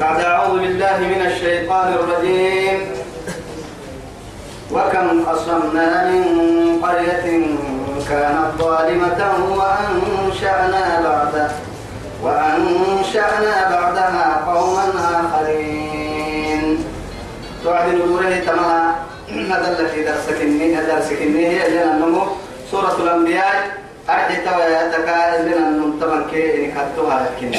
بعد أعوذ بالله من الشيطان الرجيم. وكم أصمنا من قرية كانت ظالمة وأنشأنا بعد وأنشأنا بعدها قوما آخرين. توعد نوره تمام. هذا التي درسك إني درسك هي لنا سورة الأنبياء. أحد توياتك لنا نمتمن كي إنك هتوها لكن.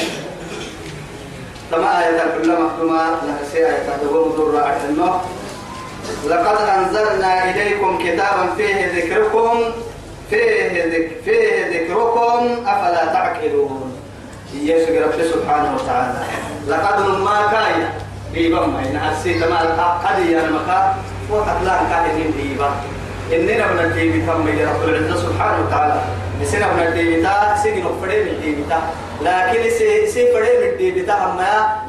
تما آية كل مخدومة نفسي آية تدوم دور أحسنه لقد أنزلنا إليكم كتابا فيه ذكركم فيه ذك فيه ذكركم أفلا تعقلون. يسوع رب سبحانه وتعالى. لقد ما كان بيبم إن أسيت ما قد ينمك وقد لا كان بيبم إننا من الدين كم رب العزة سبحانه وتعالى. نسينا من الدين تا سيجي نفرد من الدين تا. لكن سي سي فرد من الدين تا هم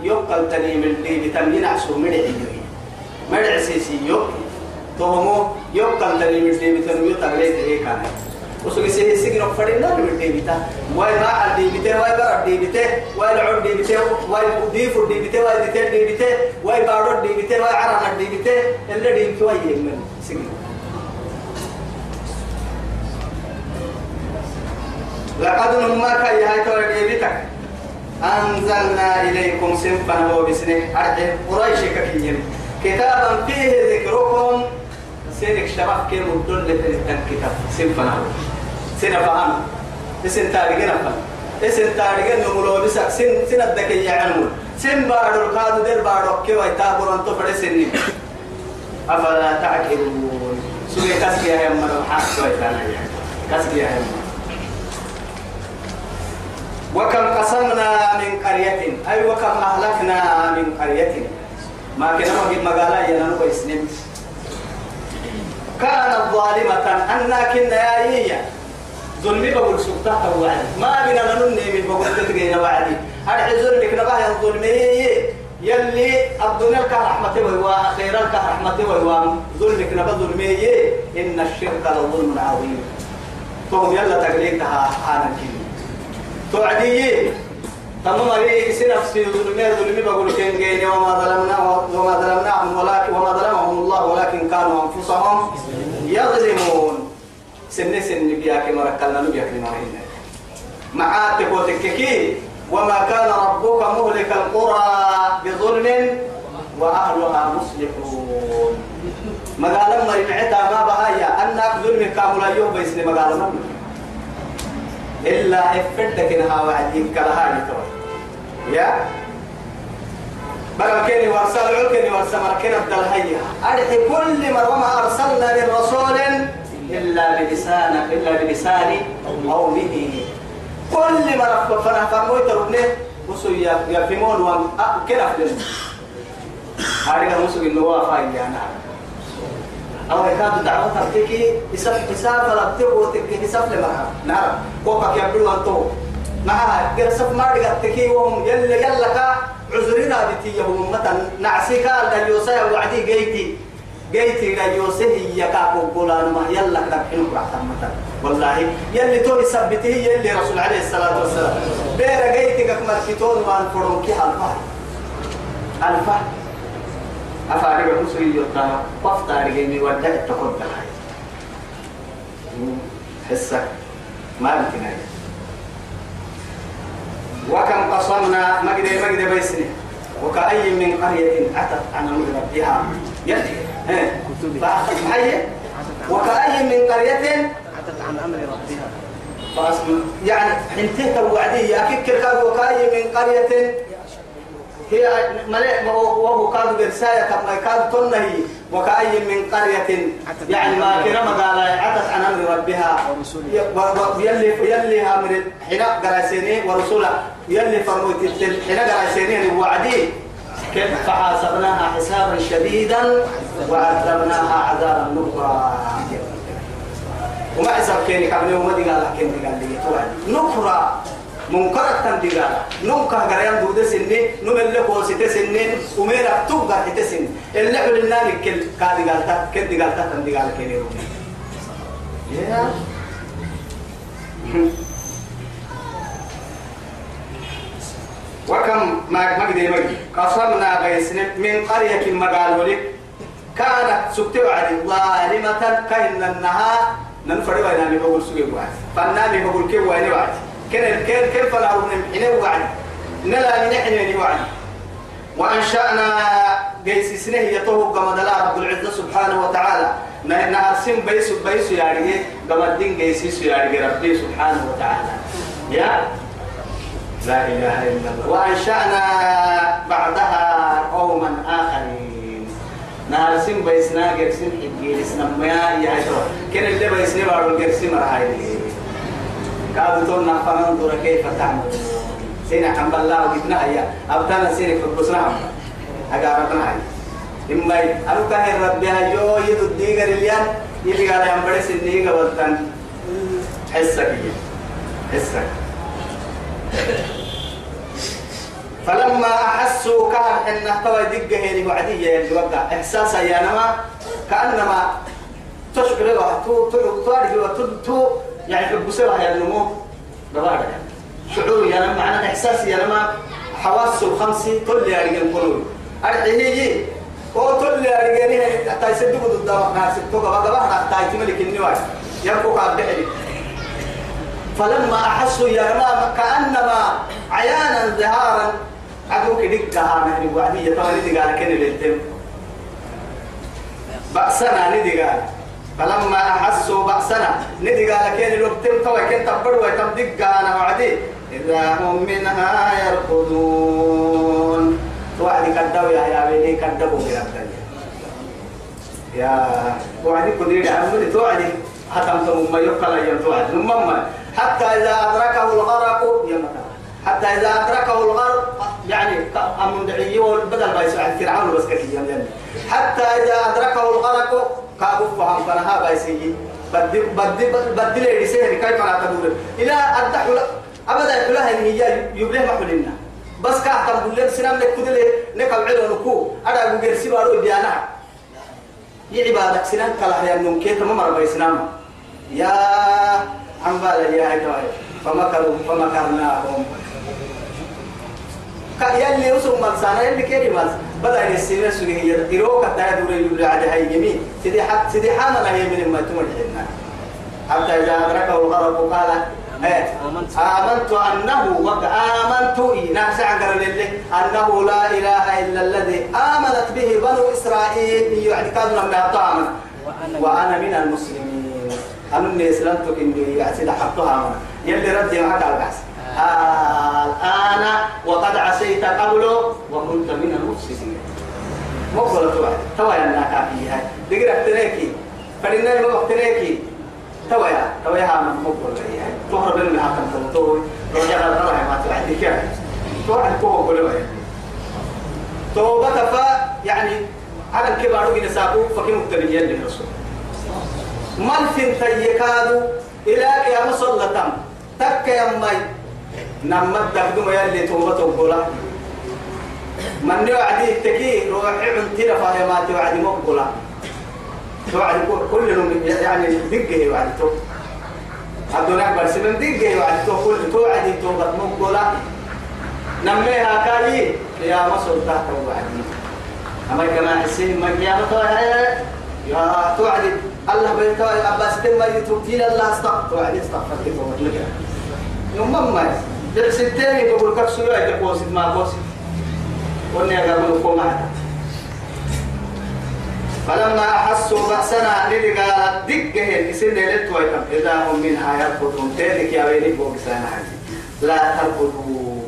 يقل تني من الدين تا من عسو من الدين مرع سيسي يق تومو يقل تني من الدين تا نيو تغليت هيك كان وسوي سي سيجي نفرد لا من الدين تا. واي ما الدين تا واي بار الدين تا واي العود الدين تا واي ضيف الدين تا واي الدين تا واي بارو الدين تا واي عرنا الدين تا اللي دين تو يمن. سيجي لقد نمك يا توريبتك أنزلنا إليكم سنفا وبسنة. أرحب قريش ككين كتابا فيه ذكركم. سيرك شباب كي مدل الكتاب؟ سنفا سنفا اسن تاريخنا فن اسن تاريخنا نمولو بسك سن سن الدكي يعلمون سن بارو القادو دير بارو كي ويتابر أنتو فرسني أفلا تعقلون. سوي كسكي يا يمنا وحاس ويتانا كسكي يا يمنا وكم قسمنا من قرية؟ أي وكم أهلكنا من قرية؟ ما كنا مجد مقالا ينانو إسنم كانت ظالمة أنا كنا يا إيا. ظلمي بقول سبتها وعدي ما بنا ننني من بقول تتقين وعدي. أرحي ظلمك نباه الظلمي يلي الدنيا لك رحمته ويوا خيرا لك رحمته ويوا ظلمك نبا ظلمي. إن الشرك لظلم عظيم. توم يلا تقليدها حانا كده. توعدي تمام عليه سي نفسي ظلمي ظلمي بقول كين جيني وما ظلمنا وما ظلمناهم ولكن وما ظلمهم الله ولكن كانوا أنفسهم يظلمون. سن سن بياك مركلنا بياك مرين معات تكوتككي وما كان ربك مهلك القرى بظلم وأهلها مصلحون. ما يمعتا ما بهايا. أنك ظلم كامل يوم بيسني ما إلا إفدك إنها وعدين كلها يا؟ بل كني ورسل عكني ورسل مركنا الدلهية أرحي كل ما وما أرسلنا من رسول إلا بلسان إلا بلسان قومه. كل ما رفضنا فرموت ربنا وسو يفهمون وان كنا في هذا مسو إنه وافا يعني أو يكاد دعوة تبتكي إساف إساف لبتكو تكي إساف لمها. نعم. كوكا كيبلو أنتو معها قرصف ما رجعتكي وهم يلا يلا كا عذرنا بتي يوم مثلا نعسيكا اليوسا وعدي جيتي. جيتي اليوسا هي كاكو قولان ما يلا كذا حلو رحمة مثلا والله يلي تو يثبته يلي رسول عليه الصلاة والسلام. بير جيتي كمل كتون وان فرون كي ألفا. ألفا. أفارق المسوي يطلع وفتا رجيني ودع تقول هاي حسك ما يمكن وكم قصرنا مجد مجد بيسني. وكأي من قرية أتت عن ربها فأخذ وكأي من قرية أتت عن أمر ربها. يعني حنتهت الوعدية أكيد وكأي من قرية هي ملئ وهو كاد برساية كما كاد تنهي وكأي من قرية. يعني ما كرم قال عتت عن أمر ربها. يلي يلي أمر حين قراسيني ورسوله. يلي فرموت حين قراسيني وعدي. كيف فحاسبناها حسابا شديدا وعذبناها عذابا نكرا. وما حسب كيني وما دي قال كيني قال لي. نكرا. منكرة تندقالا نمكا غريان دودة سنة نمل لك وسيتة سنة وميرا تبقى حتة سنة. اللي حلنا نكل كادي قالتا كدي قالتا تندقالا كيني رومي يا وكم ما ما قدي مجد قصمنا بيسن من قرية مقالولك كانت سكت وعدي ظالمة كأن النها ننفر وين من بقول سوي وعد فنامي بقول كيف وين وعد كن كن كيف لا من حين وعد نلا من حين وعد وأنشأنا جيس سنه يطوه كما دلا رب العزة سبحانه وتعالى. نهار سن بيس بيس يعني كما الدين جيس يعني ربي سبحانه وتعالى. يا؟ لا إله إلا الله. وأنشأنا بعدها قوما آخرين. نهار سن بيسنا جرسين حجي لسنا ما يا كن اللي بيسنا بارو جرسين مرحاي كادو تونا فننظر كيف تعملون سينا حمد الله وجبنا هيا. أبدانا سينا في البصرة أقاربنا هاي إما أنا كهر ربي هايو يدو الديغر اليان يلي قال يا مبرس الديغر والتان حسك حسك. فلما أحسوا كان إن توا دقة هي وعدية اللي وقع إحساسا يا نما. كأنما تشعر له تو تو يعني حبسها يا النمو بغارة شعور يا نما معنى إحساس يا نما حواس الخمسة كل يا رجال قلوب أرحيه هو كل يا رجال حتى يصدقوا ضد ناس توقع بقى بقى حتى يتملك النواش يبقوا قاعد فلما أحسوا يا نما كأنما عيانا ظهارا عدوك دقة هانا وعدية. طبعا ندي قال كن للتم بأسنا ندي قال فلما أحسوا بأسنا ندي قال كن للتم طبعا كن تبروا ويتم أنا وعدي. إذا هم منها يركضون. توعدي كدوا يا يا بني كدبوا في الدنيا يا وعدي كدير عمري توعدي. حتى ما يقال يوم توعد نمما حتى إذا أدركه الغرق مكان حتى إذا أدركه الغرق يعني أمن دعية بدل ما يسمع فرعون بس كثير حتى إذا أدركه الغرق كابوف فهم فنها بايسي بدي بدي بدي لي سهل كيف أنا تقول إلى أدح أبدا كلها هي يبله محلنا بس كأحتم بقول سنام لك كده لك العلو نكو. أنا أقول جرسي بارو بيانا. يعبادك سنام كلا يا نمكي تمام ربي سنام يا عم بالا يا هاي فمكروا فمكرناهم. يلي وسم مرسانا يلي كيري ماس بدأ يسير سوري يروك التاي دور يقول على هاي يمين. سيدي حق سيدي حانا هي من ما تمرحنا حتى إذا أدركه الغرق قال إيه آمنت. أنه وقع آمنت ناس عقر لله أنه لا إله إلا الذي آمنت به بنو إسرائيل. يعني كانوا لما طعما وأنا من المسلمين. أنا من إسلامتك إني يعني حطها يلي ردي معك على البحث. الآن وقد عصيت قبل وكنت من المفسدين. مقبلة توعد؟ توا يا ناكا فيها دقرا تريكي فلنا ما تريكي توا يا توا يا من مقبلة هي تهرب من حكم توي رجع الروح ما توعد كيف توعد كوه كل توبة فا يعني على الكبار وجد ساقو فكي مبتليين للرسول. مالفين تيكادو إلى قيام صلتم تك يا مي نما تقدم يلي توبة توبة من يوعدي تكي روحي عنتي رفاه ما توعدي مقبلة. توعدي كل يعني دقه يوعدي تو أدونك بس من دقه يوعدي تو كل توعدي توبة مقبلة. نميها كالي يا مصر تحت وعدي. أما كما حسين ما قيامة يا توعدي. الله بيتوعد أباس تم يتوكيل الله استغفر. توعدي استغفر. كيف يوم ما ستين يقول كف سورة يقول ما قوس وني أقول لكم فلما أحسوا بأسنا قال دقه الإسن ليلت ويتم إذا هم منها يركضون تلك يا ويلي بوكسانا لا تركضوا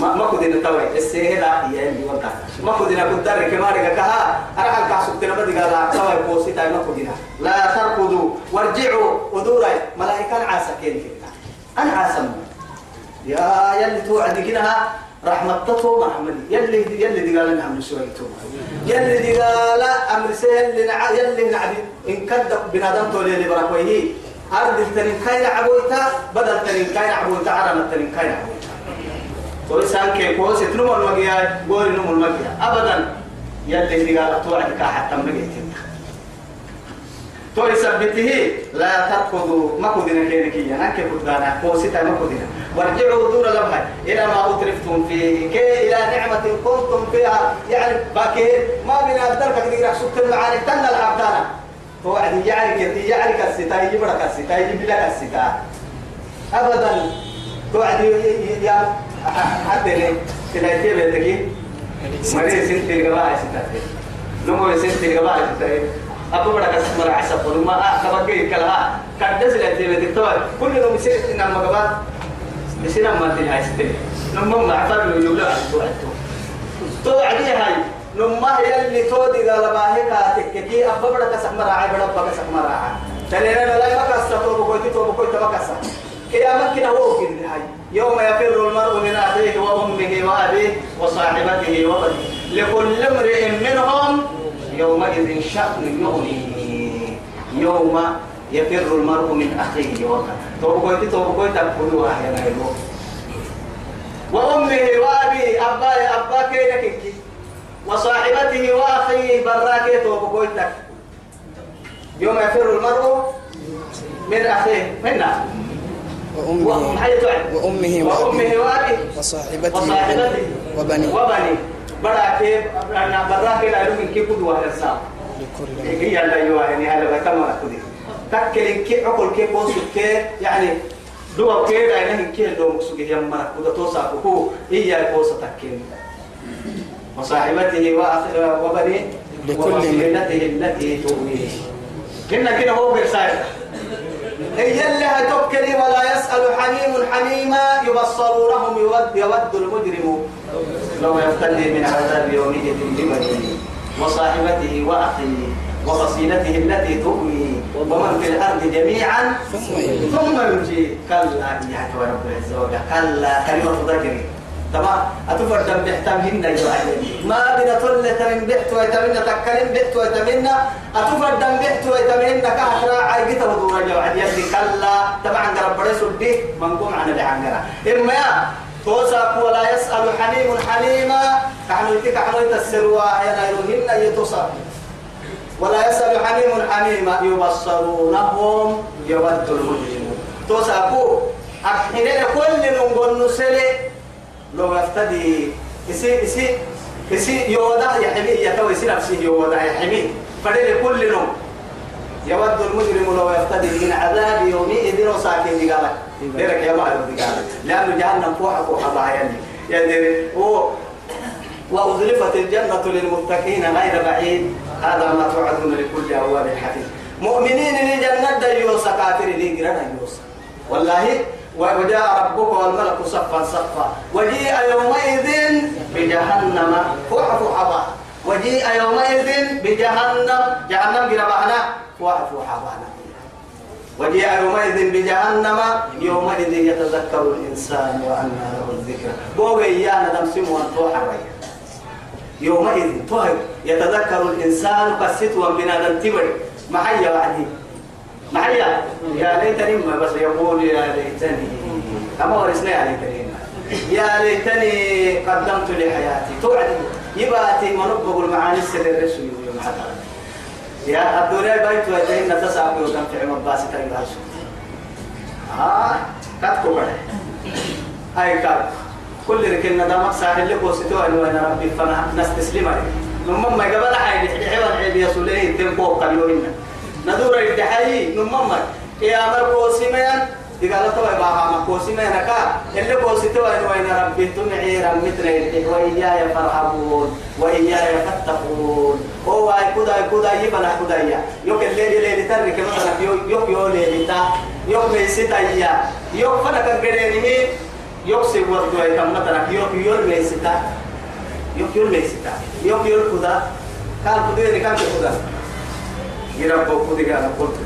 ما ما كدنا توي السهلة هي اللي وقع ما كدنا كدر كمان كها أنا هل كاسب تنا بدي قال توي بوسي تاي ما كدنا لا تركضوا وارجعوا ودورا ملائكة عاسكين كده أنا عاسم يا يلي توعد كنها رحمة تطو محمد يلي يلي دي قال نعمل شوية يلي دي قال أمر سهل لنع يلي نعبي. إن كذب بنادم تولي اللي بركويه أرد التنين كاين عبويتا بدل التنين كاين عبويتا عرم التنين كاين عبويتا ويسان كي كوس تنمو المجيا قول نمو المجيا. أبدا يلي دي قال توعد كا حتى مجيتين تو يثبته لا تركضوا ما كدنا كينكيا نك كدنا كوسيتا ما كدنا وارجعوا دور لبها إلى ما أترفتم فيه كي إلى نعمة كنتم فيها. يعني باكي ما بنا أدرك كده سكت المعاني تنا العبدانا توعد يعني كده يعني كسيتا يجيب لك السيتا يجيب لك السيتا أبدا. توعد يا حتى لي تلاقي بيتك. مريض سنتي الجماعة سيتا نمو سنتي الجماعة سيتا أبو بڑا كسر مرة عسب ولما أخبر كي كلها كدس لأنتي بتكتب كل يوم يصير إن المجبات يصير ما تلي هاي ستة نما ما عفر له يولا توعدتو توعدي هاي نما هي اللي تودي قال ما هي كاتك كي أبو مرة عاي بڑا بقى كسر مرة عاي تلينا لا ما كسر تو بقول تو بقول تو ما كسر كيامك كده هو كده هاي يوم يفر المرء من أخيه وأمه وأبيه وصاحبته وبنيه لكل امرئ منهم يومئذ شأن يغنيه يوم يفر المرء من أخيه توبكويت توبكويت تقولوا يا نايلو وأمه وأبيه أبا أبا كينك وصاحبته وأخيه براك توبكويتك يوم يفر المرء من أخيه. منا؟ وأمه وأمه وأمه وأبيه. وصاحبته وصاحبته. وبنيه. وبنيه. براك أنا براك لا يمكن كيف قدوة الإنسان هي اللي يوا يعني هذا بكما كذي تكل كي عقل كي بوس كي يعني دوا كي ده يعني كي دو مقصود هي مرة وده توسع هو هي بوس تكل وصاحبته وأخ- وبنيه لكل وفصيلته التي تؤويه كنا كده هو بيرسال هي اللي هتوكلي ولا يسأل حميم حميما يبصرونهم يود يود المجرم لو يفتدي من عذاب يومئذ ببنيه وصاحبته وأخيه وفصيلته التي تؤوي ومن في الأرض جميعا ثم يلي ثم ينجي كلا يا رب العزة وجل كلا كلمة ذكر. تمام؟ أتفرد بحتمهن ما بنا طلة من بحت ويتمنى تكلم بحت ويتمنى. أتفرد بحت ويتمنى كهترا عايقة ودورا جوعد يلي كلا. طبعا رب رسول دي منقوم عن العنقرة إما يا توسع ولا يسأل حليم حليما. كعنو يتك عنو يتسروا ينايروهن يتوسع ولا يسأل حميم حميما يبصرونهم يود المجرمون توسابو أحينين كل نقول نسلي. لو يفتدي. يسي يسي يسي يوضع يحمي. يتوي يسي نفسه يوضع يحمي. فدل كل نوم يود المجرم لو يفتدي من عذاب يومئذ وساكن دقالك ديرك يا لأنه جهنم فوحة فوحة بعيني يعني هو وأزلفت الجنة للمتقين غير بعيد. هذا ما توعدون لكل أواب حفيظ مؤمنين لجنة ديوسا كافر لجنة ديوسا والله وجاء ربك والملك صفا صفا. وجيء يومئذ بجهنم. فوح فوح وجيء يومئذ بجهنم. جهنم قربعنا فوح فوح وجيء يومئذ بجهنم يومئذ يتذكر الإنسان وأنى له الذكرى. بوغي إيانا دمسم وانتوح الرئيس يومئذ طهر يتذكر الإنسان قصت وبنا تبر محيا وعدي محيا. يا ليتني ما بس يقول يا ليتني. أما ورثنا يا ليتني. يا ليتني قدمت لحياتي. توعد يباتي منبه المعاني السر الرسول يوم حتى يا الدنيا بيت ويتهن تسعى وكم في عمر باسي تريد آه كتكو بره هاي كتكو كل ركنا دا مقصى اللي بوستو أنا وأنا ربي فنا نستسلم عليه نمم ما قبل حاجة حيوان عيب يسوليه تنبو قليلين ندور الدحي نمم يا أمر بوسيمان إذا لا تبغى بقى ما بوسيمان كا اللي بوستو أنا وأنا ربي تنعي رمتنا وإياي فرحبون وإياي فاتقون هو أي كذا كذا يبنا كذا يا يوك الليل الليل ترك مثلا يوك يوك يوك الليل تا يوك ميسيتا يا يوك فنا كان قدرني يوكسي وردو اي كم مثلا يوك يول ميسيتا يوك يول ميسيتا يوك كذا قال كذا اللي كان كذا يربو كذا قال قلت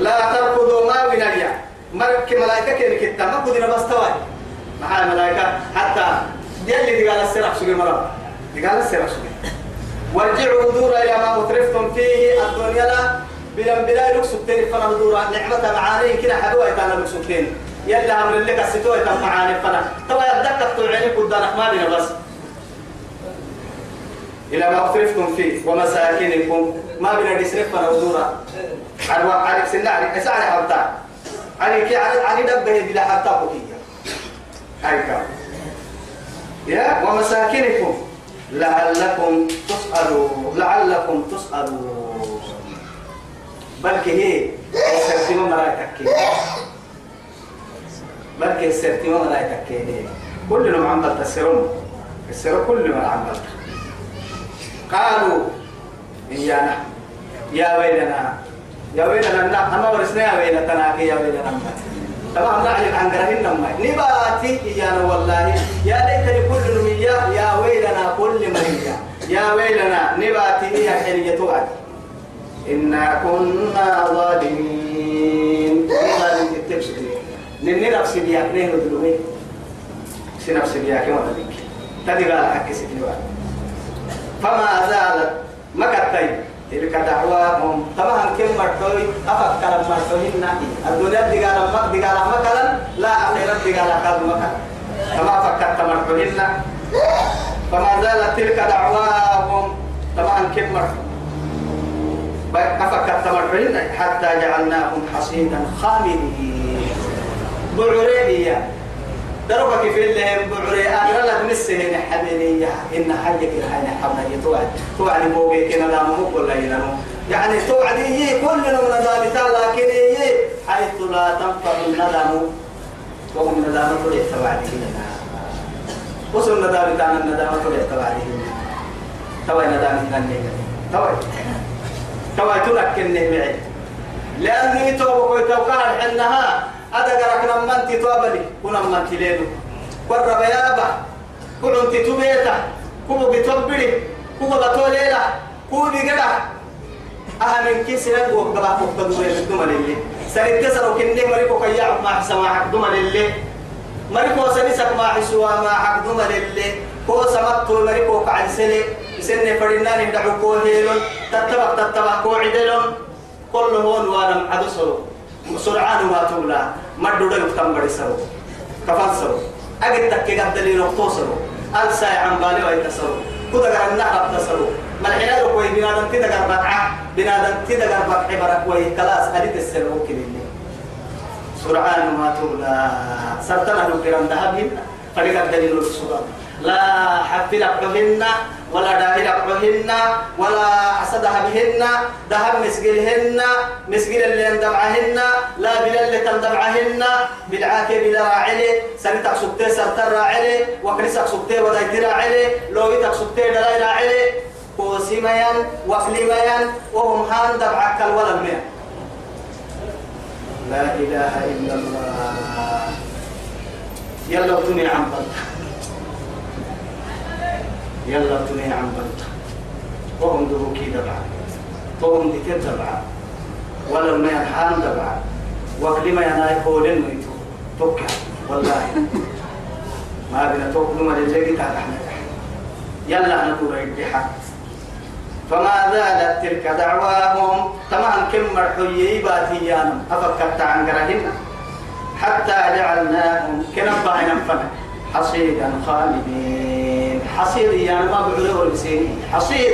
لا تركضوا ما بنجا مرك ملائكة كن كتا؟ ما كذا بس توي مع الملائكة حتى دي اللي قال السرح سوي مرة قال السرح سوي وارجعوا دورا إلى ما أترفتم فيه. الدنيا لا. بلن بلا لكسبتين فنا دورا نعمة معاني كده حدوة يتانا لكسبتين يلا أمر لك الستوة تم معاني فنا توا يبدك تطلعني قدام ما بنا بس. إلى ما أسرفتم فيه. ومساكنكم. ما بنا نسرف فنودورا عروا عرق سنة عرق أسعى حبتا عرق عرق عرق دبه بلا حبتا بكية هاي كام يا ومساكنكم. لعلكم تسألوا لعلكم تسألوا بل هي سرتي ما رايتك بل سرتي ما رايتك كل ما عمل تسرون السر كل ما عمل قالوا إيانا يا ويلنا يا ويلنا أما ورسنا يا ويلنا يا ويلنا طبعا نعلم عن قرهن ما نباتي إيانا والله يا ليتني كل نمية يا ويلنا كل مرية يا ويلنا نباتي يا حرية توعد إنا كنا ظالمين ظالم التبسك نني نفسي بياك نهر دلومي سنفسي بياك ما تدك تدي قال حكي سكني فما زالت مكتين تلك دعواهم طبعا كم مرتوي أفكر مرتوهن الدنيا دقال مك دقال مكلا لا أخيرا دقال أكاد مكلا كما فكرت مرتوهن فما زالت تلك دعواهم طبعا كم مرتوي أفكرت مرتوهن حتى جعلناهم حصيدا خامدين. بعريبية دربك في اللي بعري أنا لك نسه حبيبي. إن حاجة هاي حبنا توعد توعد بوجي كنا لا مو كل ينمو يعني توعد يي كل من ندامتا لكن يي حيث لا تنفع الندم وهم ندامة تلي توعد هنا وصل ندامتا الندامة تلي توعد هنا توي ندامة هنا توي توي تلك معي لأني توبك وتوكل حنها أدقرك نمنتي توابلي كنا منتي ليلو قرب يابا كل انت تبيتا كوبو بتوبري كوبو بتوليلا كوبي قدا أهم كيس نبو قبا فوق دوما دوما للي سنت تسرو كنده مريكو كيا ما حسما حق دوما للي مريكو سنسك ما حسوا ما حق دوما للي كو سمت مريكو قعد سلي سن فرنان يدعو كو هيلون تتبع تتبع كو عدلون كل هون وأنا عدسرو سرعان ما تولى ما دودل كم بدي سرو. كفان سرو. أجد تك قد لي نقطة سرو. ألسا عن بالي ويتسرو كذا قال النحر تسرو ما الحين لو كوي بنادم كذا قال بقعة بنادم كذا قال بقعة برا كوي خلاص أديت السرو كلني سرعان ما تولى سرتنا لو كرام ذهب فريق الدليل السرعان لا حفل أقرهن ولا داهل أقرهن ولا أسدها بهن ذهب مسجلهن مسجل اللي اندمعهن لا بلا اللي تندمعهن بالعاكي بلا راعلي سنتك سبتي سرتر راعلي وكرسك سبتي ودايتي راعلي لو يتك سبتي دلاي راعلي كوسيميان وفليميان وهم هان دمعك الولد لا إله إلا الله. يلا تني عن بلد يلا تني عن بلد وهم دروكي دبعا وهم ذكر دبعا ولا ما ينحان دبعا وكلمة يناي قولين ويتو توكا والله. ما بنا توك نما للي تحت. يلا نقول الدحا فما زالت تلك دعواهم. تمام كم مرحيي باتيان أفكرت عن قرهن. حتى جعلناهم كنبا نفنا حصيدا خالدين. حصيد يعني ما بعره ولسيني حصيد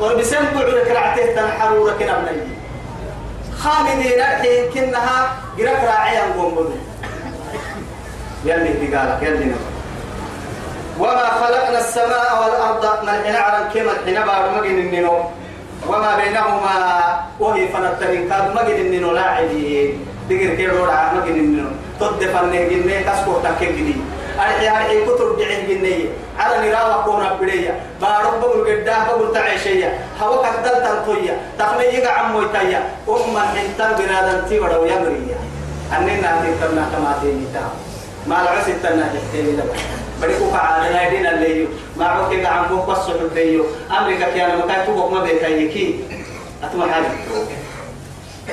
ولبسن بعره كرعته تنحرورة كنبني خالدين الحين كنها قرق راعيا قنبل يلي بقالك يلي نبا وما خلقنا السماء والأرض من عرن كما حين بار النينو وما بينهما وهي فنترين كاد مجن النينو لاعبين. دقر كيرو راه مجن النينو تد فنه جنة كسكو تكجني أرحي أرحي كتر بعين جنة على نراوة كونا بدية بارك بقول قدا بقول تعيشية. هوا كدل تنطية تخلي يقع عمو يتايا أم حنتان بنادم تي ودو يمريا أننا تكتبنا كما تيني تاو ما العسل تنا تحتيني لبا. بريكو كعادة هيدين اللي ما عوكي عم بوك بس حبيو أمريكا كيانا مكاي تبوك ما بيكايكي أتما حاجة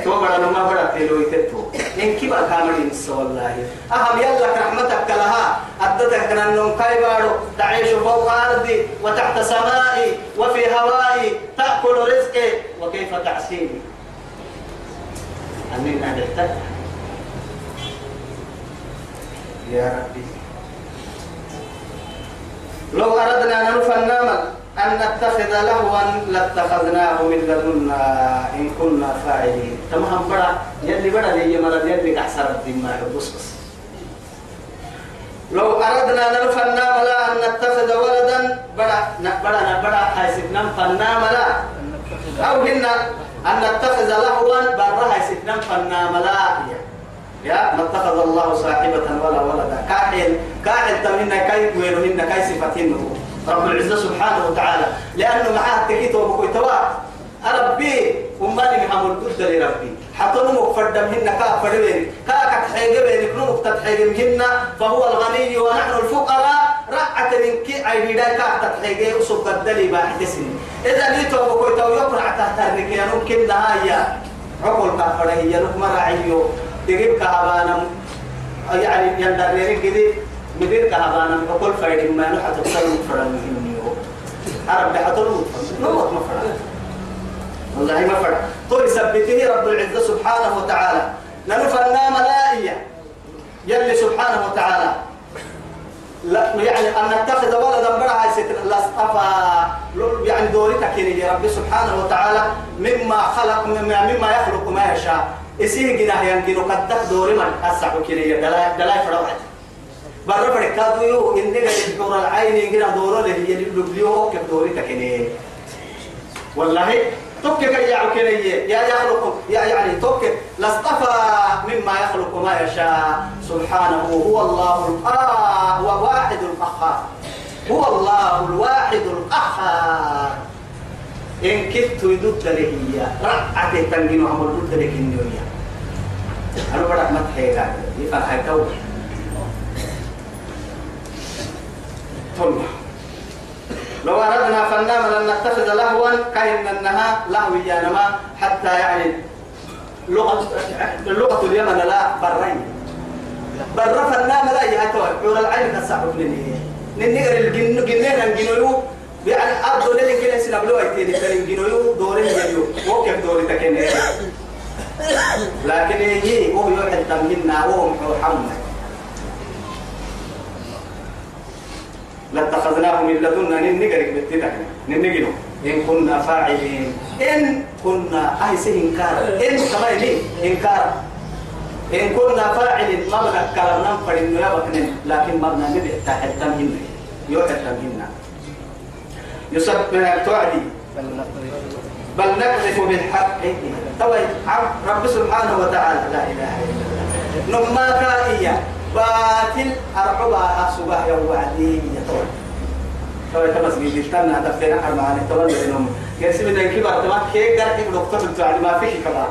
تو بڑا لما بڑا تيلو يتتو إن كبا كامل إنس والله. أهم يلا رحمتك لها أدتك النوم كايبارو. تعيش فوق أرضي وتحت سمائي وفي هوائي تأكل رزقي. وكيف تعصيني أمين أهلتك يا ربي. لو أردنا أن نفنام أن نتخذ لهوا لاتخذناه من لدنا إن كنا فاعلين. تمام بڑا. يلي بڑا لي مرض يلي أحسر الدين ما بس بس لو أردنا نرفنا ملا أن نتخذ ولدا بڑا بڑا بڑا حيث نفنا ملا أو هن أن نتخذ لهوا برها ستنا فنا ملا يا ما اتخذ الله صاحبة ولا ولدا. كاحل كاحل تمنى كاي ويرهن كاي صفتهن رب العزة سبحانه وتعالى. لأنه معاه تكيت وبكوي. توا ربي ومالي محمد قد لربي. حتى نمك فردمهن كا فردين. كا كتحيق بينك نمك تتحيق فهو الغني ونحن الفقراء. رعت منك أي بداية كا تتحيق وصف الدلي باحد سنين إذا نيتو بكوي تو يقرع تحت الركيا ممكن نهاية. عقل كافره هي لكم رعيو تجيب كهبانا يعني يندرني كده. مدير كهبانا بقول فايد ما نحط تصل فرن مهمنيو عرب بحطلو نوت ما فرن والله ما فرن تو يثبته رب العزة سبحانه وتعالى. لنفرنا ملائية. يلي سبحانه وتعالى. لا يعني أن نتخذ ولدا برع لا أصطفى. يعني دورتك يا رب سبحانه وتعالى. مما خلق مما, مما يخلق ما يشاء. إسيه جناه يمكن قد دوري من أسحب كنية دلاي دلاي فرواحد برا فرقادو يو إن نجا يدور العين جنا دورة اللي هي اللي بليو كيف دوري تكني والله توك كي يعكني يا يخلق يا يعني توك لاصطفى مما يخلق ما يشاء سبحانه هو الله آه هو واحد القهار هو الله الواحد القهار إن كنت يدود له رعته تنجين عمل دود لك النوية أنا بدأ ما تحيلا يفرح تو ثم لو أردنا فنام لن نتخذ لهوا كأن أنها لهو نما حتى يعني لغة اللغة اليمن لا برين. بر فنام لا يهتوى. حور العين كسحب لني ننقر الجن جنين الجنويو يعني أبدو لين كنا سنبلو أيتين كريم جنويو دورين يليو وكيف دوري تكني لكن هي هو يوحد تمهنا وهو محمد لاتخذناه من لدنا ننقرك بالتدك ننقنه إن كنا فاعلين. إن كنا أهسه إنكار. إن كمان إنكار. إن كنا فاعلين. ما بنكر ننفر إنه يبقى لكن ما بنبدأ تحت تمهنا يوحد تمهنا يسبح توعدي. بل نقذف بالحق. طبعا رب سبحانه وتعالى. لا إله إلا الله. نما كائية باطل. أرعبا أسوبا يا وعدي. يا طبعا تمس بيجي استنى دفتر أحد معاني طبعا لأنهم يرسم إذا كبر تمام كي قال إبن دكتور؟ بتوعد ما فيش كمان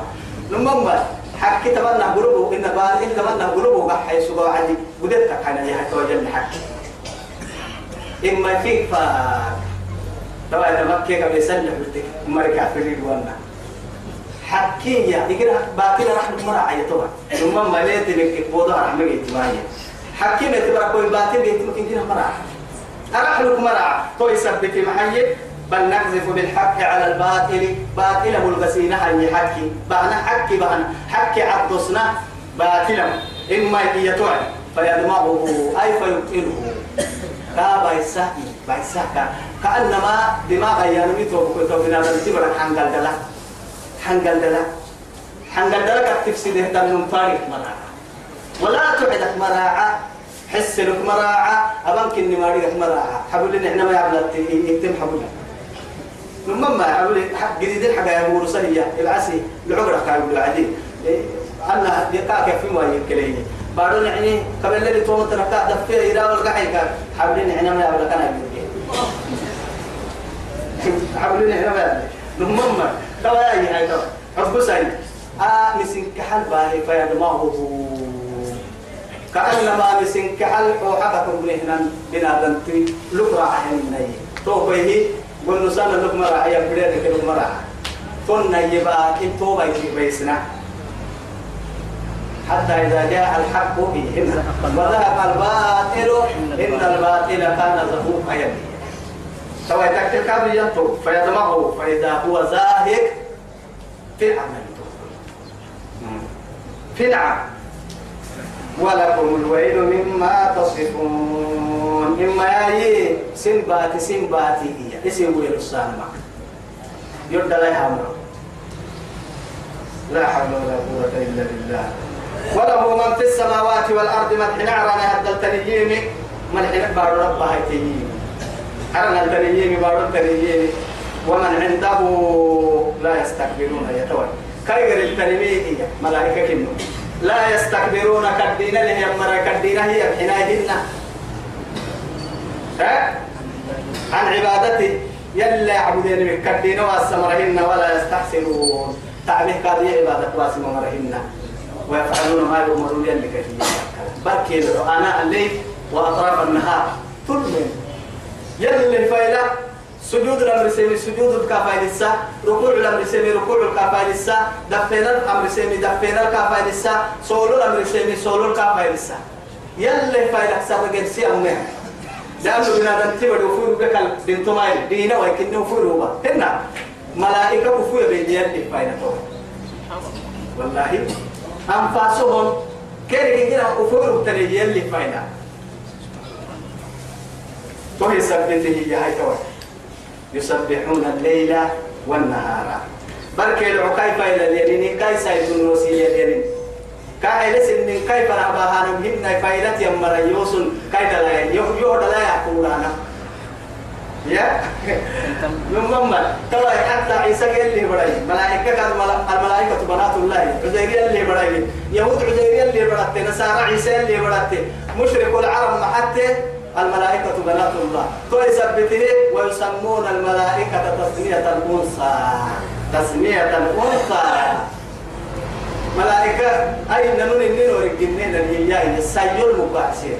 نما حكي تمنى قلوبه. إن باطل تمنى قلوبه قح يسوبا وعدي بدتك أنا يا حتى وجل حكي. إما فيك فاك طبعا إذا مكة قبل يسلح بتك مركع في الوانا حكية يقرا باطل راح نمر عيا طبعا ثم ما ليت لك بوضع راح مجي تمايا حكي ما تبرا كوي باطل بيت ممكن كده مرع راح لك مرع تو يثبت محي بل نقذف بالحق على الباطل. باطله الغسينة هي حكي بأنا حكي بأنا حكي عبدسنا باطلا. إما يتوعد فيدمغه أي فيبطله. كابا يساكي بايساكا كأنما دماغ ينمي تو تو بنا تبرك حنقل دلا. حنقل دلا. حنقل دلا. كتفسد هذا من فارق مراعة ولا تعدك مراعة حس لك مراعة أبانك إني ماريك مراعة حبل إن إحنا ما يعبلت يتم حبل. ثم ما حبل حق جديد الحاجة يا أبو رسالية العسي العمرة كانوا بالعديد أنا يقاك في ما يكليني. بعدين يعني قبل اللي توم تركا دفع إيرا والقحي كان. حبلين إحنا ما يعبلت أنا حبلين إحنا ما يعبلت ثم ما توا يا هاي توا حب سعيد. آه مسين كحل باهي فيدماغه كأنما مسين كحل وحقكم بنهنا بنادمتي لقرا عين ني تو به قلنا سنة لقمة راعية بدأت لقمة راعية فن يبقى إن توبة بيسنا. حتى إذا جاء الحق بهم. وذهب الباطل إن الباطل كان زهوقا يبي سواء تكتل كابل ينطق فيدمغه. فإذا هو زاهق في العمل في العمل. ولكم الويل مما تصفون. إما ياي سن باتي سن باتي هي. اسم ويل السامة. يرد لا يحمل. لا حول ولا قوة إلا بالله. وله من في السماوات والأرض من حنعرنا هذا التنيين من حنع بارو رب هاي أرنا التنيين بارو التنيين ومن عنده لا يستكبرون يتوى. كايغر التنميه ملائكة كنو. لا يستكبرون كدين له يمر كدين هي حناهن ها؟ عن عبادتي. يلا يعبدين من كدين واسمرهن ولا يستحسنون. تعبه كادي عبادة واسم مرهن. ويفعلون ما يؤمرون. يلي كثير بركي أنا الليل وأطراف النهار. تلمن يلي فايلة سجود الأمر سيمي سجود الكافاي لسا ركوع الأمر سيمي ركوع الكافاي لسا دفين الأمر سيمي دفين الكافاي لسا سولو الأمر سيمي سولو الكافاي لسا يلي فايلة سبق السي أمه لأنه بنا دنتبر وفور بك بنتو مايل دينا ويكنه وفور هو. هنا ملائكة وفور بيجي يلي فايلة والله أنفاسهم كيري كده وفور بتريجي يلي فايلة وهي سبته هي هاي توي يسبحون الليل والنهار. بركة العقايفة إلى اليرين كاي سايدون وسيلة اليرين كاي لسن من كيف نعباها نمهن فايدة يمر يوصل كاي دلا يهود لا يقولنا يا؟ يوم ترى حتى عيسى قال لي برأي. ملائكة الملائكة بنات الله. عزيرية اللي برأي. يهود عزيرية اللي برات نصارى عيسى اللي برات مشرك العرب محتى الملائكة بنات الله. تو يثبته ويسمون الملائكة تسمية الأنثى. تسمية الأنثى. ملائكة أي ننون النين ورقنين الهياء السيول مبعسين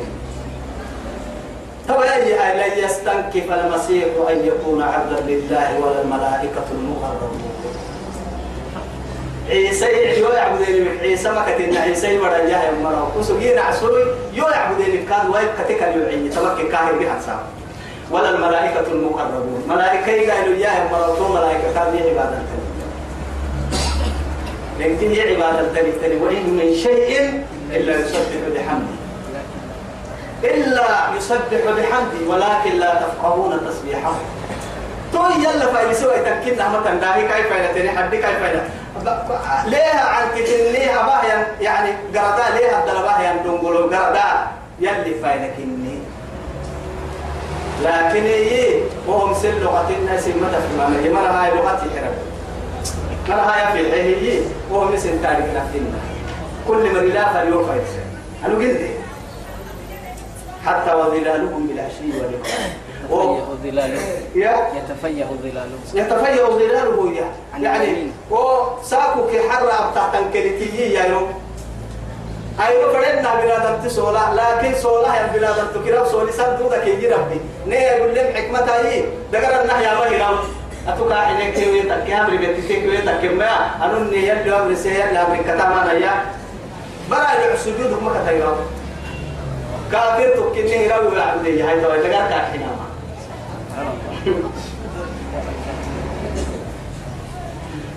طبعا أي لا يستنكف المسيح أن يكون عبدا لله ولا الملائكة المقربون؟ عيسى يو يعبدين عيسى ما كتنا عيسى مرة. جاه مرة وسجين عسوي يو يعبدين كان وايد كتك اليوعي تمك كاهر بها سام ولا الملائكة المقربون. ملائكة قالوا يا مرة. تو ملائكة كان هي عبادة لكن هي عبادة تاني؟ وإن من شيء إلا يسبح بحمده. إلا يسبح بحمده. ولكن لا تفقهون تسبيحه. تو يلا فايل سوى تكين مثلا داهي كيف فايلة حد كيف فايلة ليها عن كتن ليها باهيا يعني قردا ليها بدل باهيا دنقلو قردا. يلي فايلة كني. لكن هي وهم سل لغة الناس متى في معنى مرة هاي لغة حرب مرة هاي في الحيه وهم نسل تاريخ نفسنا. كل من لا فليو فايل أنا قلت حتى وظلالهم بالعشي والإكرام يتفيأ ظلاله. يا. يتفيأ ظلاله. يتفيأ ظلاله يعني وساكو كي حرة بتاعت كريتي يعني أيوة فرنا بلادن تسولا لكن سولا يا بلادن تكرا سولي سنتو ذاك يجي ربي. نه يقول لهم حكمة هي دقر النح يا بني راو. أتوقع إنك كيوي تكي أمري بيتك كيوي تكي ما. أنو نيا اللي أمري سيا اللي كتاما نيا برا السجود ما كتايرا كافر تكني راو يعبدي هاي توا دقر كاحنا ما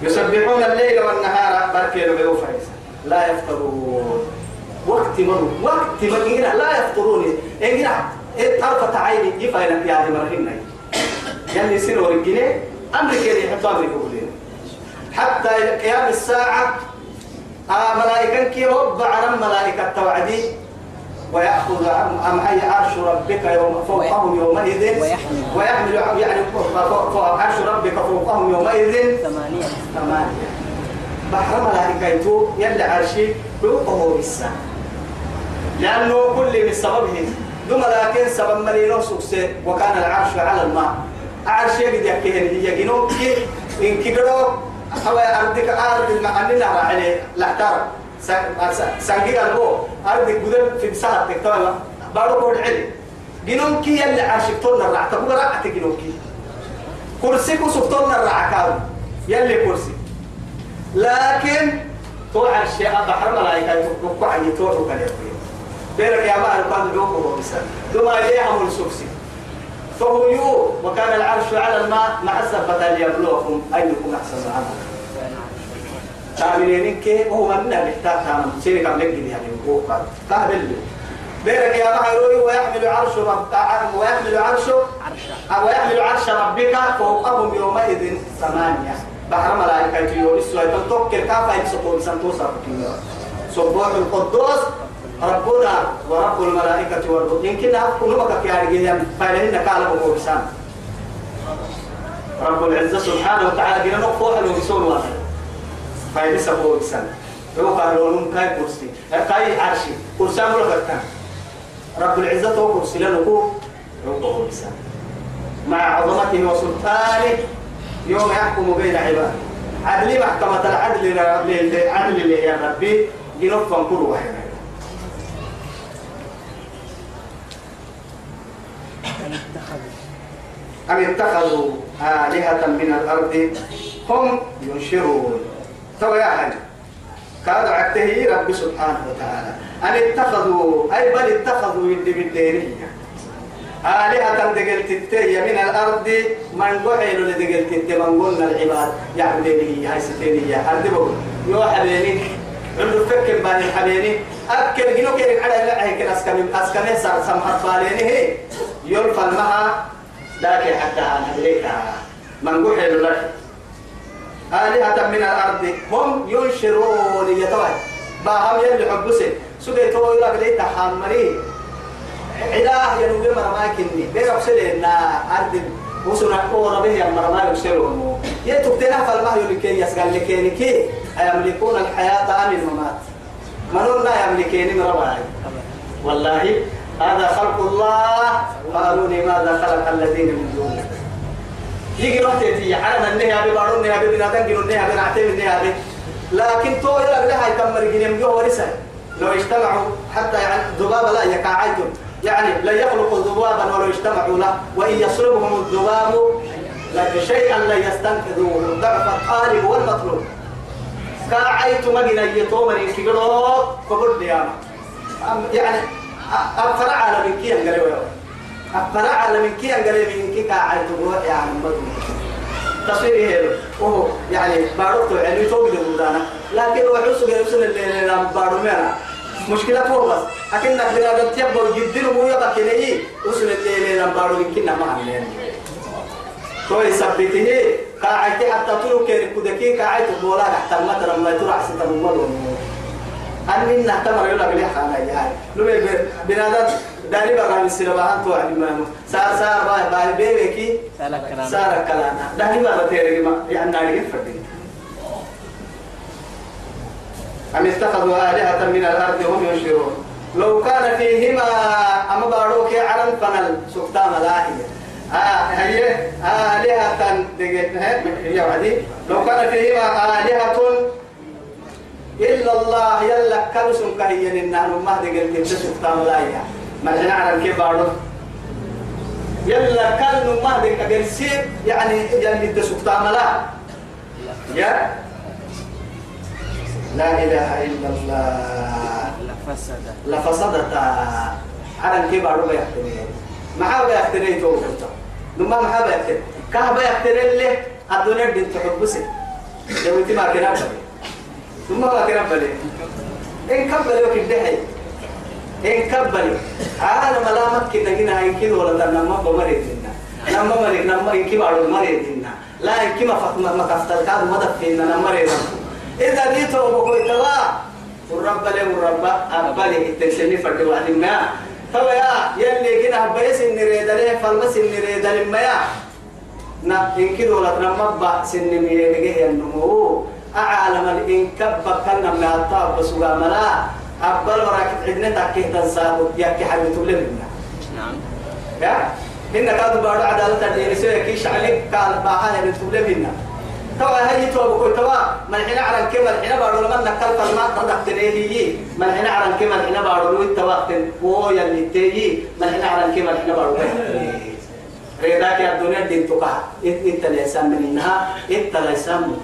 يسبحون الليل والنهار بركي لو لا يفطرون. وقت مروا وقت مروا لا يفطرون. إن إيه طرفة عيني يفعل يا دي مرهن يعني يصير ورجلي أمريكا يحطوا أمريكا كلنا حتى قيام الساعة آه ملائكة كي رب عرم ملائكة توعدي ويأخذ أم أي عرش ربك يوم فوقهم يومئذ؟ ويحمل. ويحمل يعني عرش ربك فوقهم يومئذ؟ ثمانية. ثمانية. بحر ملائكة يلي عرشي فوقه بالساعة. لأنه كل من سببه. ثم لكن سبب مليون سكسي وكان العرش على الماء. عرش يجد يكيهن. هي جنوب كي إن كيدرو هو أرضك أرض المعنى عليه. لاحتار سنجي البو أرضك بدل في مساحة تكتوى بارو بود علي. جنوب كي يلي عرشك تولنا رعتا هو رعتا جنوب كي كرسي كسبتولنا الرعكاو يلي كرسي. لكن توع الشيء بحر ملائكة يتوقع عن يتوقع كان يقول. بيرك يا بحر قال دوكو بمسان دوما إليهم السوكسي فهو يو. وكان العرش على الماء. مع السبة ليبلوكم أيكم أحسن عملا تعملين كي هو من محتاج تعمل سيرك عم لك يعني هو قال قابل بيرك يا بحر ويحمل عرش رب ويحمل عرش ويحمل عرش ربك فوقهم يومئذ ثمانية بحر ملائكة السؤال تتوكل كافة يسقون سنتوسر سبوح القدوس ربنا ورب الملائكة والروح يمكن أفكر لك يا رجال فإنهن كالب وبسام رب العزة سبحانه وتعالى قلنا نقفوها لو واحد فإن سبوه بسام هو قالوا لهم كاي كرسي. كاي عرشي كرسي أمر فتان رب العزة هو كرسي لنكو هو بسام مع عظمته وسلطانه يوم يحكم بين عباده. عدل محكمة العدل للعدل اللي يا ربي. جنوب كل واحد. أم اتخذوا آلهة من الأرض؟ هم ينشرون. تو يا حاج كادوا عته رب سبحانه وتعالى. أن اتخذوا أي بل اتخذوا يد بالدينية آلهة دقلت التي من الأرض من قحيل لدقلت التي من قلنا العباد يعبديني هاي ستيني يا حردبو يو حبيني عندو فكر بان الحبيني أكل جنو كيرك على لا هيك أسكن أسكن سار سمحت باليني هي يلفل معها لكن حتى أنا إليك من قحيل لك. آلهة من الأرض هم ينشرون يتوي باهم يلي حبسي سجيتوا يقول لك تحمري إله ينوبي مرماي كني بيرك سلنا أرض. وسنا قورا به مرماي يسلون يتبتنا فالما يلكي يسقال لكيني كي يملكون الحياة من الممات. منونا يملكيني مرماي والله هذا خلق الله. قالوني ماذا خلق الذين من دونه؟ يجي وقت يجي حرم النهي أبي بارون النهي أبي جنون النهي أبي نعتم النهي لكن تو يلقى لها يتمر جنيم جو ورسا لو اجتمعوا حتى يعني ذباب لا يقعدون يعني لا يخلق ذبابا ولو اجتمعوا له وإن يصلبهم الذباب لكن شيئا لا يستنقذوه ضعف الطالب والمطلوب كاعيت مجنا يتومر يكيرو كبر دياما يعني أفرع على من كي أنقلوا أفرع على من كي أنقلوا من كي كاعيت روح يعني مدن تصوير هيرو وهو يعني بارو يعني توقي دمودانا لكن وحوسه يوصل اللي لام بارو مينا مشكلة هو بس. أكن نقدر أن تيابو جدنا مو يبقى كنيه وصل اللي لام بارو يمكن ما عملنا تو يثبته قاعدة حتى تلو كير كودكي قاعدة بولا تحت المطر ما تروح ستة مولو أني نحتمر يلا بلي حانا يعني لو بنادم داري بقى من السلبان تو عن ما سار سار باي باي بيبكي. سار كلانا داري بقى تيري ما يعني ناري فردين أم اتخذوا آلهة من الأرض هم ينشرون. لو كان فيهما أما باروك على فنل سلطان لاهية آه هي آلهة هي وعدي. لو كان فيهما آلهة إلا الله يلا كنسم كهي إنه ما دقل كنت سلطان لاهية ما جنا على كيف بارو يلا كان ما دقل سيب يعني يلي تسلطان لا يا. لا إله إلا الله. لفسد لفسدت. على كيف بارو بيحتني ما هو بيحتني تو نما ما هو بيحتني كه بيحتني اللي؟ الدنيا بنت حبسي. لو انت ما كنا بلي ثم ما كنا بلي إن كبل يوك الدحي إن كبل أنا ملامك كنا هاي كده ولا تنما بمريد لنا. نما مريد نما إن كي بارو مريد لنا. لا كي ما فت ما كفتر كاد ما دفينا نما مريد إذا ديتو بقول تلا والرب له والرب أبالي التنسيني فرد واحد ما تو يا يلي كنا بيس النريد له فالمس النريد لما؟ يا نا كده ولا تنما با سن ميرجع النمو؟ أعلم الإن كب كنا من الطاب بسوا ملا أبل وراك عندنا تكيه تنساب يكي حبيت لنا نعم. يا؟ إن كادوا بارو عدالة ديني سوى كيش عليك قال باها يبتوب لنا توا هي تو بقول توا من حين على كم من حين بارو لما نكال فما تدك تنيه من حين على كم من حين بارو لو توا هو يلي تيجي من حين على كم من حين بارو ريداك يا الدنيا دين تقع. انت ليس من إنها انت ليس من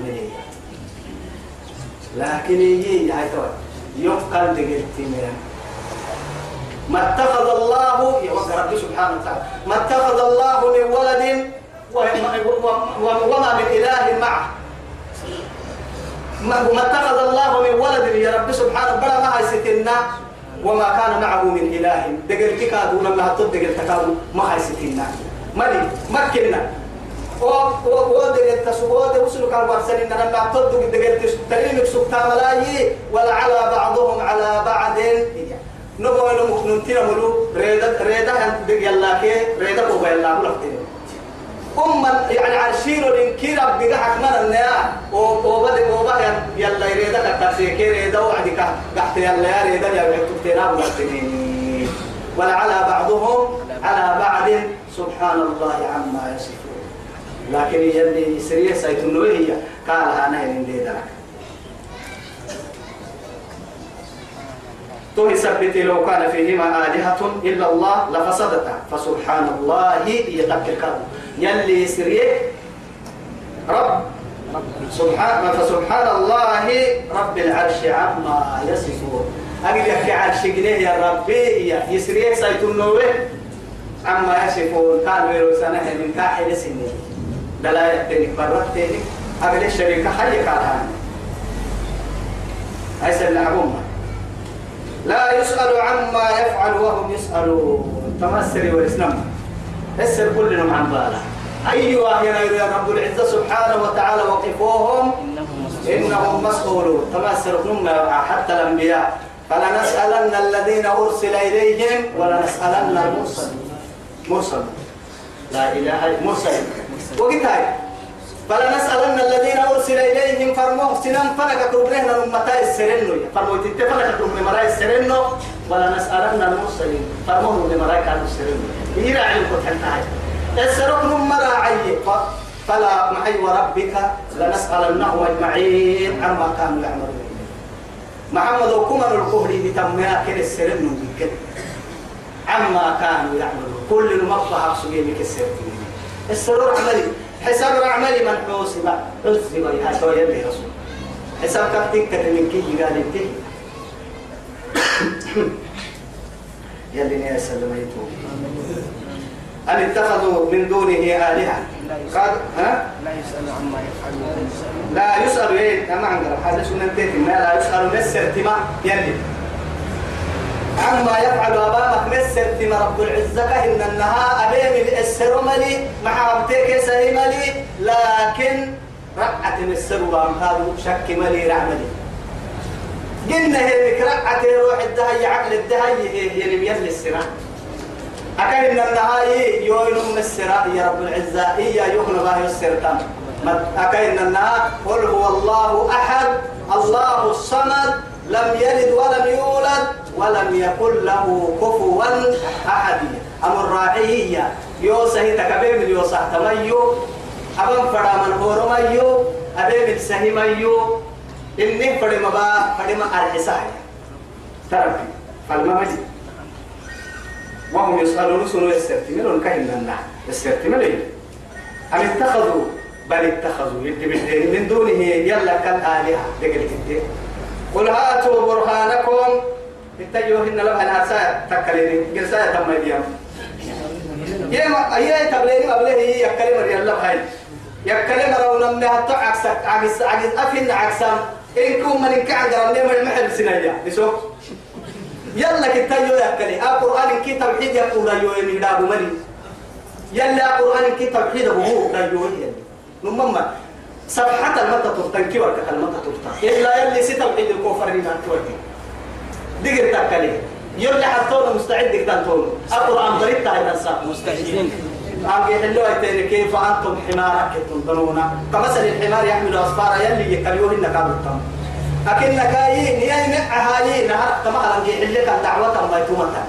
لكن يجي يا تو يفقل دقيقتي ما اتخذ الله يا رب سبحانه وتعالى. ما اتخذ الله من ولد وما من إله معه. ما اتخذ الله من ولد يا رب سبحانه. بلا ما ستنا. وما كان معه من إله. دقل كادو لما دقل تكادو ما خيستنا مالي؟ مكنا و و و دقل تسوى وصلوا كان ورسلين لما هتو دقل تليمك سبتا ملاي ولا على بعضهم على بعض نبغى نمتنا ملو ريدا ريدا يلا كي ريدا بوبا يلا ملفتين أم يعني عرشين الإنكير بقى حكمنا النيا وبدأ وبدأ يلا يريدا كتاسي كي ريدا وعدك قحت يلا يا ريدا يا بيتنا ملفتين ولا على بعضهم على بعض سبحان الله عما يصفون. لكن يلي سريع سيتنويه قال أنا هندي ذلك تو ثبت لو كان فيهما آلهة إلا الله لفسدتا. فسبحان الله كرم يلي سريه رب. سبحان فسبحان الله رب العرش عما يصفون. أقول لك عرش جنيه يا ربي يا يسريه سيتنوه عما يصفون. قالوا يرو سنة من كاحل سنين. دلا يتنك برتنك أقول الشريك حي كالهان هاي سنة لا يسأل عما يفعل وهم يسألون. تمسري والإسلام. اسر كلنا عن باله أيها يا رب العزة سبحانه وتعالى وقفوهم. إنهم مسؤولون. تمسر نما حتى الأنبياء. فلنسألن الذين أرسل إليهم ولنسألن المرسلين. مرسل لا إله إلا مرسل وقتها فلنسألن الذين أرسل إليهم فرموه. سنان فنك كربرهن المتا السرنو. فرموه تتفنك كربرهن مراي السرنو. ولنسألن المرسلين. فرموه لمراي كانوا السرنو. يراعي الفتحة السرق مرا عي فلا معي وربك. لنسألنهم أجمعين عما كانوا يعملون. محمد وكمن الكهري بتمها كل السرنو عما كانوا يعملون. كل المطبخ سجيمك السرنو. السرور عملي. حساب عملي من حوسب حسب يا شوية اللي رسول. حساب كفتك من كي قال انت يلي نيا سلميتو أن اتخذوا من دونه آلهة؟ قال ها؟ لا يسأل عما يفعل وهم يسألون لا يسأل إيه؟ ما عندنا. هذا شو ننتهي؟ لا يسأل مسر تما يلي. عما يفعل أمامك مسر تما رب العزة إن النها أبيم السر ملي مع عبتك سهملي لكن رقعة السر هذا شك ملي رعملي قلنا هيك رقعة روح الدهي عقل الدهي هي يلي السران أكاد إن النهاية يوين السراء يا رب العزة هي يغنى الله السرطان. أكاد إن النهاية قل هو الله أحد الله الصمد لم يلد ولم يولد ولم يكن له كفوا أحد. أم الراعية يوسه تكبير يوسه تميو أبم فرا من هورو ميو أبي من سهي ميو. إني فرد مبا فرد ما أرحسايا تربي فالممجد وهم يسألون سنو يسترتملون كهن لنا يسترتملون. أم اتخذوا؟ بل اتخذوا. يدي من دونه يلا كالآلهة. دقل كده قل هاتوا برهانكم. اتجوهن لها ناسا تكليني. قرسايا تم يديهم يا أيه تبليني أبليه هي يكلم رجال الله هاي يكلم رو لما هتو عكس عكس عكس أفين عكسام. إنكم من كعد رمي من المحل سنيا بسوق يلا كتايو يكلي. القرآن كي توحيد يقول يو يميداب ملي يلا القرآن كي توحيد هو يو يلي نمما صفحة المتى تفتنكي ورك المتى تفتن. إلا يلي سي توحيد الكفر ما توحيد دقر تكلي يلا حطونا مستعد كتانتون القرآن بريد تاعي مستعدين عم يحلوا ايتين كيف أنتم حمارك تنظرون؟ كمثل الحمار يحمل اسفارا يلي يكليوهن كابتن أكنك أي هي هاي نهار كما لم يحلك الدعوة ما يتومتها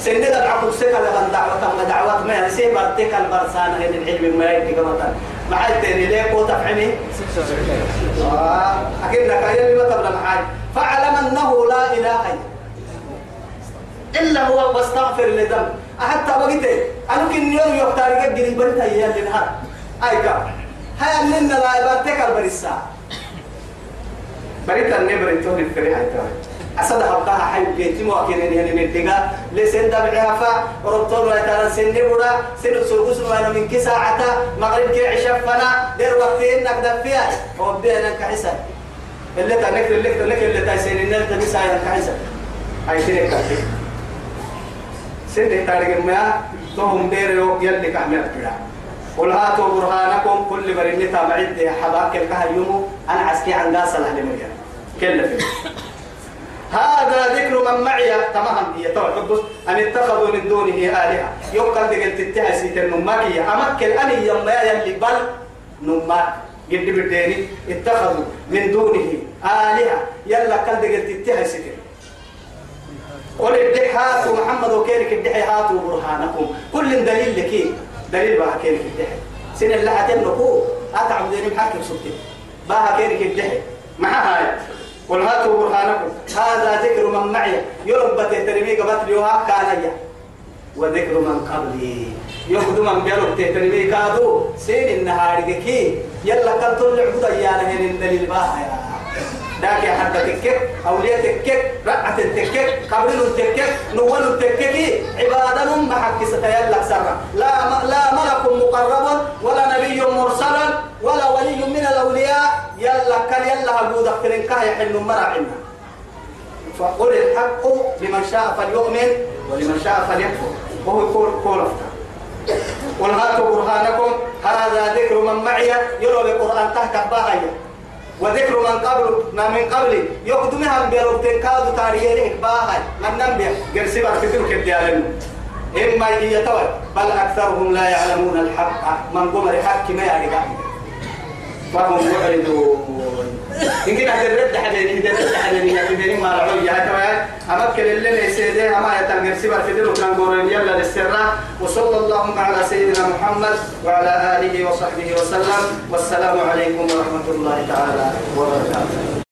سند العقل سكا لمن دعوة ما دعوة ما يسي برتك البرسان هين العلم ما مثلا مع التاني ليه قوة تفعمي أكنك أي ما تبلا معاي فاعلم أنه لا إله إلا هو واستغفر لذنب حتى بقيت أنا كن يوم يختار قد بريت أيام لنهار أيكا هاي أننا لا برتك البرسان بريت النبر انتون الفريحة أسد حبتها حي بيتي مواكين يعني من تيجا لسن دبعها فا وربطون ويتانا سن بودا سن سوقس وأنا من كي ساعة. مغرب كي عشاء فنا. دير وقتين نقدر فيها وبينا كحسن. اللي تنك اللي تنك اللي تايسين النال تبي سايا كحسن. أي تلك كافي سنة تاريخ ما توهم ديريو يلي كامل بلا قل هاتوا برهانكم. كل مريم تابعد حباك الكهيوم. أنا عسكي عن قاس الأهل كل في هذا ذكر من معي. تمام. هي توحد أن اتخذوا من دونه آلهة. يقال دقل تتها سيت النماكية أمكن أن يوم يلي بل نماك. قد بديني. اتخذوا من دونه آلهة. يلا قال دقل تتها سيت. قل الدحي هاتوا محمد وكيرك الدحي هاتوا برهانكم. كل دليل لك. دليل بها كيرك الدحي سن اللي هتنقو أتعبدين محاكم سبتين بها كيرك الدحي معها هاي. قل هاتوا برهانكم. هذا ذكر من معي. يربى تهترمي قبط ليوها كان وذكر من قبلي. يهدو من بيلوك تهترمي كادو. سين النهار كي. يلا كنت العبد يا لهن دليل باها داك يا حد تكك أولياء تكك رقعة تكك قبل تكك نول تكك عبادة حق ستيلك سرا. لا لا ملك مقرب ولا نبي مرسل ولا ولي من الأولياء. يلا كان يلا أبو دكتورين كاه يحل مرعنا فقل الحق لمن شاء فليؤمن ولمن شاء فليكفر. وهو يقول قول قل هاتوا برهانكم. هذا ذكر من معي. يروي القرآن تحت باهية وذكر من قبل ما من قبل. يقدمها بيروتين كادو تاريخ باهي من نبي في تلك الديالين إما يتوى. بل أكثرهم لا يعلمون الحق. من قمر حق ما يعني فهم معرضون. إن كنا حبيبي ترد حبيبي يا حبيبي ما رأوا يا تمام أما كل اللي نسيده أما يتنقل سبر في دلو كان قولين يلا للسرة. وصلى الله على سيدنا محمد وعلى آله وصحبه وسلم. والسلام عليكم ورحمة الله تعالى وبركاته.